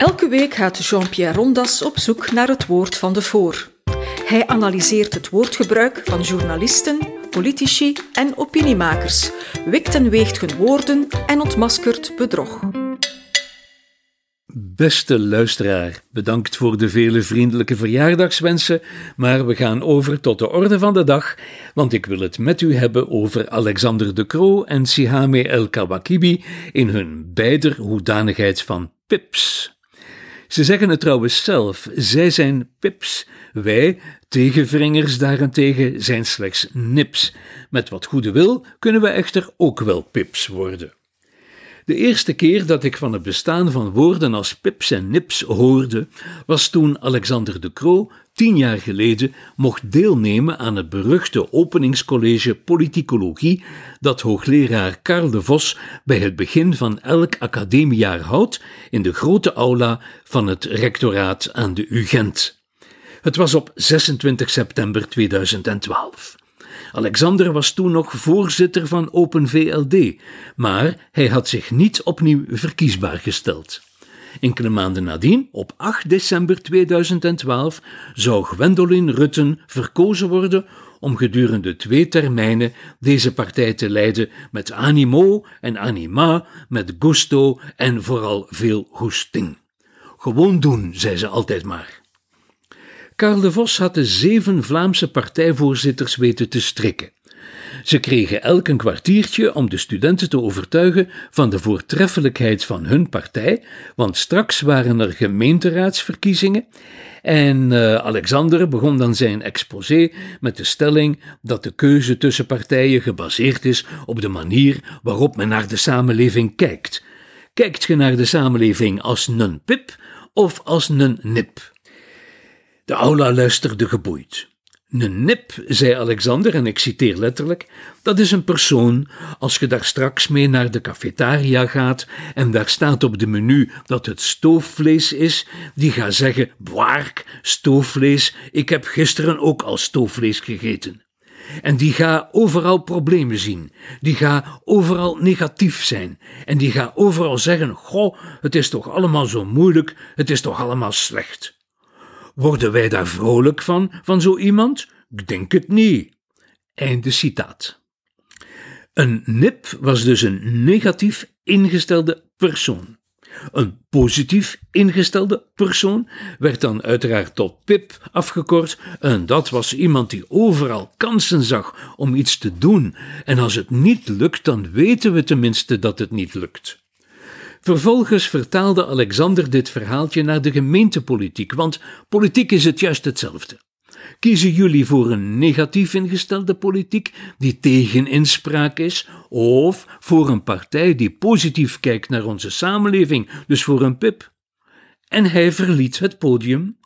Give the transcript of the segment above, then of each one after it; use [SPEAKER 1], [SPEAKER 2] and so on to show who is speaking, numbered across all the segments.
[SPEAKER 1] Elke week gaat Jean-Pierre Rondas op zoek naar het woord van de voor. Hij analyseert het woordgebruik van journalisten, politici en opiniemakers, wikt en weegt hun woorden en ontmaskert bedrog.
[SPEAKER 2] Beste luisteraar, bedankt voor de vele vriendelijke verjaardagswensen, maar we gaan over tot de orde van de dag, want ik wil het met u hebben over Alexander de Croo en Sihame El Kawakibi in hun beider hoedanigheid van pips. Ze zeggen het trouwens zelf, zij zijn pips, wij, tegenvringers daarentegen, zijn slechts nips. Met wat goede wil kunnen we echter ook wel pips worden. De eerste keer dat ik van het bestaan van woorden als pips en nips hoorde, was toen Alexander de Croo tien jaar geleden mocht deelnemen aan het beruchte openingscollege politicologie dat hoogleraar Karl de Vos bij het begin van elk academiejaar houdt in de grote aula van het rectoraat aan de UGent. Het was op 26 september 2012. Alexander was toen nog voorzitter van Open VLD, maar hij had zich niet opnieuw verkiesbaar gesteld. Enkele maanden nadien, op 8 december 2012, zou Gwendolyn Rutten verkozen worden om gedurende twee termijnen deze partij te leiden met animo en anima, met gusto en vooral veel goesting. Gewoon doen, zei ze altijd maar. Karl de Vos had de zeven Vlaamse partijvoorzitters weten te strikken. Ze kregen elk een kwartiertje om de studenten te overtuigen van de voortreffelijkheid van hun partij, want straks waren er gemeenteraadsverkiezingen en uh, Alexander begon dan zijn exposé met de stelling dat de keuze tussen partijen gebaseerd is op de manier waarop men naar de samenleving kijkt. Kijkt je naar de samenleving als een pip of als een nip? De aula luisterde geboeid. Een nip, zei Alexander, en ik citeer letterlijk, dat is een persoon, als je daar straks mee naar de cafetaria gaat en daar staat op de menu dat het stoofvlees is, die gaat zeggen, bwaark, stoofvlees, ik heb gisteren ook al stoofvlees gegeten. En die gaat overal problemen zien, die gaat overal negatief zijn, en die gaat overal zeggen, goh, het is toch allemaal zo moeilijk, het is toch allemaal slecht. Worden wij daar vrolijk van, van zo iemand? Ik denk het niet. Einde citaat. Een nip was dus een negatief ingestelde persoon. Een positief ingestelde persoon werd dan uiteraard tot pip afgekort, en dat was iemand die overal kansen zag om iets te doen, en als het niet lukt, dan weten we tenminste dat het niet lukt. Vervolgens vertaalde Alexander dit verhaaltje naar de gemeentepolitiek, want politiek is het juist hetzelfde. Kiezen jullie voor een negatief ingestelde politiek die tegen inspraak is, of voor een partij die positief kijkt naar onze samenleving, dus voor een pip? En hij verliet het podium.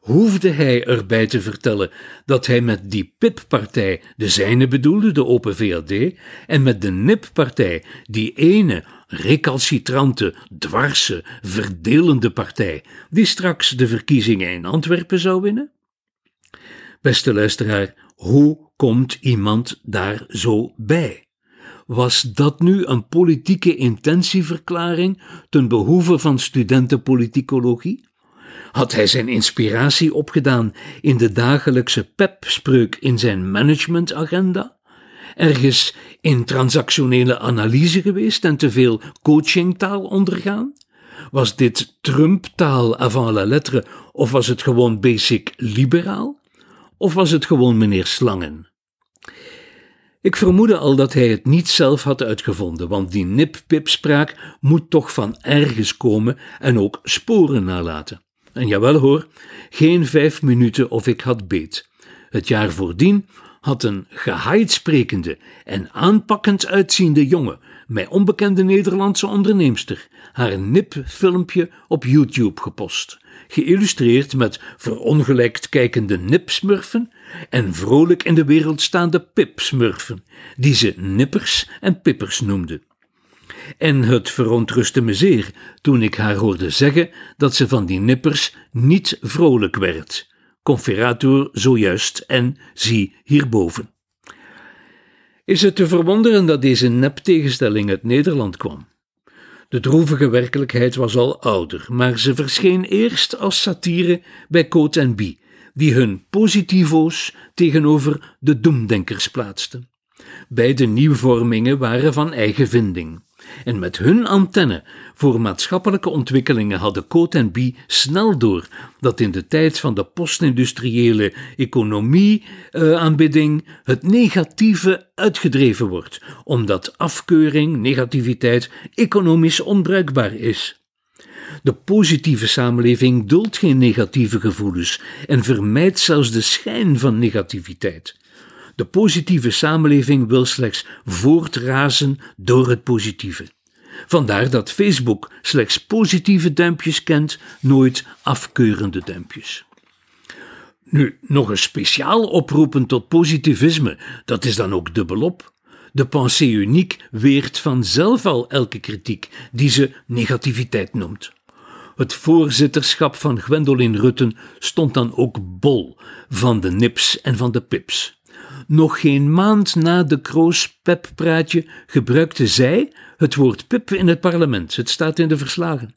[SPEAKER 2] Hoefde hij erbij te vertellen dat hij met die PIP-partij de zijne bedoelde, de Open VLD, en met de NIP-partij die ene recalcitrante, dwarse, verdelende partij die straks de verkiezingen in Antwerpen zou winnen? Beste luisteraar, hoe komt iemand daar zo bij? Was dat nu een politieke intentieverklaring ten behoeve van studentenpoliticologie? Had hij zijn inspiratie opgedaan in de dagelijkse pep-spreuk in zijn managementagenda? Ergens in transactionele analyse geweest en te veel coachingtaal ondergaan? Was dit Trump-taal avant la lettre of was het gewoon basic liberaal? Of was het gewoon meneer Slangen? Ik vermoedde al dat hij het niet zelf had uitgevonden, want die nip-pip-spraak moet toch van ergens komen en ook sporen nalaten. En jawel hoor, geen vijf minuten of ik had beet. Het jaar voordien had een gehaaid sprekende en aanpakkend uitziende jongen, mij onbekende Nederlandse onderneemster, haar nipfilmpje op YouTube gepost, geïllustreerd met verongelijkt kijkende nipsmurfen en vrolijk in de wereld staande pipsmurfen, die ze nippers en pippers noemde. En het verontrustte me zeer toen ik haar hoorde zeggen dat ze van die nippers niet vrolijk werd conferator zojuist en zie hierboven. Is het te verwonderen dat deze nep-tegenstelling uit Nederland kwam? De droevige werkelijkheid was al ouder, maar ze verscheen eerst als satire bij Coat en Bie, die hun positivo's tegenover de doemdenkers plaatsten. Beide nieuwvormingen waren van eigen vinding. En met hun antenne voor maatschappelijke ontwikkelingen hadden Coat en Bie snel door dat in de tijd van de postindustriële economie-aanbidding eh, het negatieve uitgedreven wordt, omdat afkeuring, negativiteit economisch onbruikbaar is. De positieve samenleving duldt geen negatieve gevoelens en vermijdt zelfs de schijn van negativiteit. De positieve samenleving wil slechts voortrazen door het positieve. Vandaar dat Facebook slechts positieve duimpjes kent, nooit afkeurende duimpjes. Nu, nog een speciaal oproepen tot positivisme, dat is dan ook dubbelop. De pensée unique weert vanzelf al elke kritiek die ze negativiteit noemt. Het voorzitterschap van Gwendolyn Rutten stond dan ook bol van de nips en van de pips. Nog geen maand na de Kroos-Pep-praatje gebruikte zij het woord pip in het parlement. Het staat in de verslagen.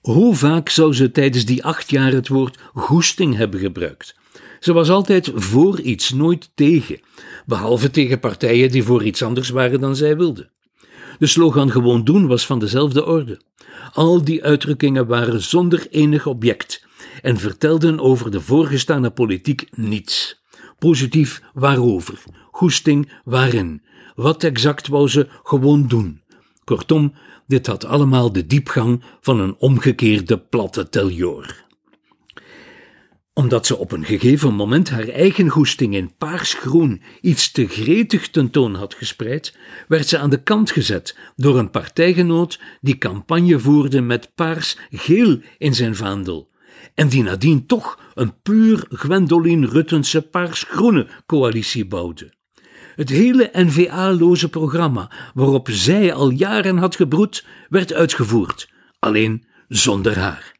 [SPEAKER 2] Hoe vaak zou ze tijdens die acht jaar het woord goesting hebben gebruikt? Ze was altijd voor iets, nooit tegen, behalve tegen partijen die voor iets anders waren dan zij wilde. De slogan gewoon doen was van dezelfde orde. Al die uitdrukkingen waren zonder enig object en vertelden over de voorgestane politiek niets. Positief waarover, goesting waarin, wat exact wou ze gewoon doen. Kortom, dit had allemaal de diepgang van een omgekeerde platte teljoor. Omdat ze op een gegeven moment haar eigen goesting in paarsgroen iets te gretig tentoon had gespreid, werd ze aan de kant gezet door een partijgenoot die campagne voerde met paars-geel in zijn vaandel en die nadien toch een puur Gwendolyn Ruttense paars-groene coalitie bouwde. Het hele NVA-loze programma, waarop zij al jaren had gebroed, werd uitgevoerd, alleen zonder haar.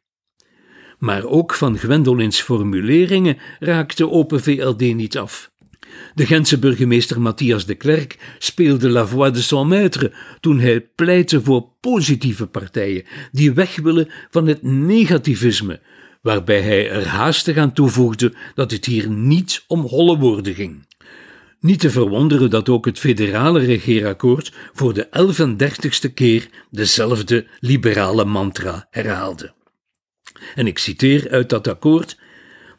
[SPEAKER 2] Maar ook van Gwendolyns formuleringen raakte Open VLD niet af. De Gentse burgemeester Matthias de Klerk speelde la voix de son maître toen hij pleitte voor positieve partijen die weg willen van het negativisme, waarbij hij er haastig aan toevoegde dat het hier niet om holle woorden ging. Niet te verwonderen dat ook het federale regeerakkoord voor de 1130ste keer dezelfde liberale mantra herhaalde. En ik citeer uit dat akkoord: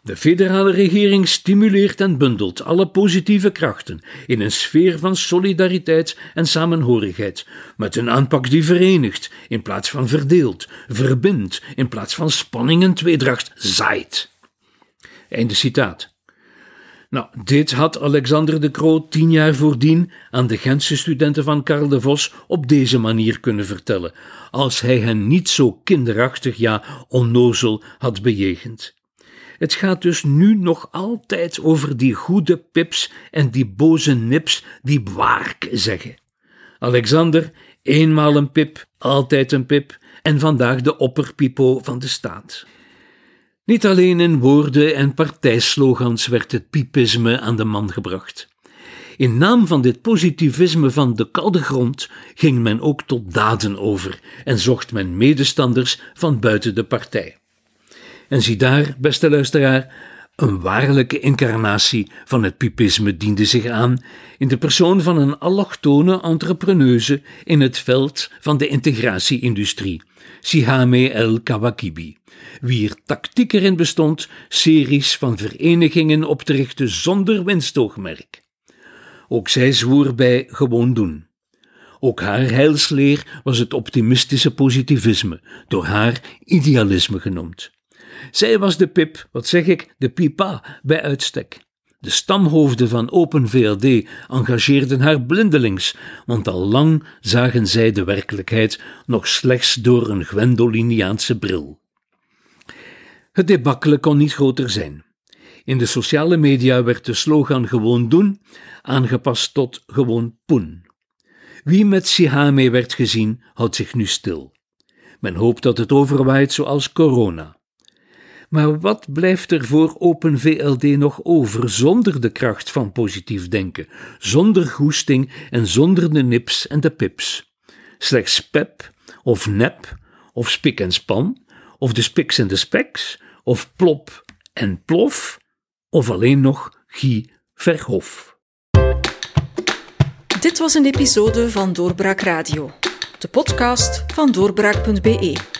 [SPEAKER 2] de federale regering stimuleert en bundelt alle positieve krachten in een sfeer van solidariteit en samenhorigheid, met een aanpak die verenigt in plaats van verdeelt, verbindt in plaats van spanning en tweedracht zaait. Einde citaat. Nou, dit had Alexander de Croo tien jaar voordien aan de Gentse studenten van Karl de Vos op deze manier kunnen vertellen, als hij hen niet zo kinderachtig, ja onnozel had bejegend. Het gaat dus nu nog altijd over die goede pips en die boze nips die bwaark zeggen. Alexander, eenmaal een pip, altijd een pip, en vandaag de opperpipo van de staat. Niet alleen in woorden en partijslogans werd het pipisme aan de man gebracht. In naam van dit positivisme van de koude grond ging men ook tot daden over en zocht men medestanders van buiten de partij. En zie daar, beste luisteraar, een waarlijke incarnatie van het pipisme diende zich aan in de persoon van een allochtone entrepreneuse in het veld van de integratie-industrie, Sihame El Kawakibi, wier tactiek erin bestond series van verenigingen op te richten zonder winstoogmerk. Ook zij zwoer bij gewoon doen. Ook haar heilsleer was het optimistische positivisme, door haar idealisme genoemd. Zij was de pip, wat zeg ik, de pipa bij uitstek. De stamhoofden van Open VLD engageerden haar blindelings, want al lang zagen zij de werkelijkheid nog slechts door een Gwendoliniaanse bril. Het debakkele kon niet groter zijn. In de sociale media werd de slogan gewoon doen aangepast tot gewoon poen. Wie met Sihame werd gezien, houdt zich nu stil. Men hoopt dat het overwaait zoals corona. Maar wat blijft er voor Open VLD nog over zonder de kracht van positief denken, zonder goesting en zonder de nips en de pips? Slechts pep, of nep, of spik en span, of de spiks en de speks, of plop en plof, of alleen nog Guy Verhof.
[SPEAKER 1] Dit was een episode van Doorbraak Radio, de podcast van doorbraak.be.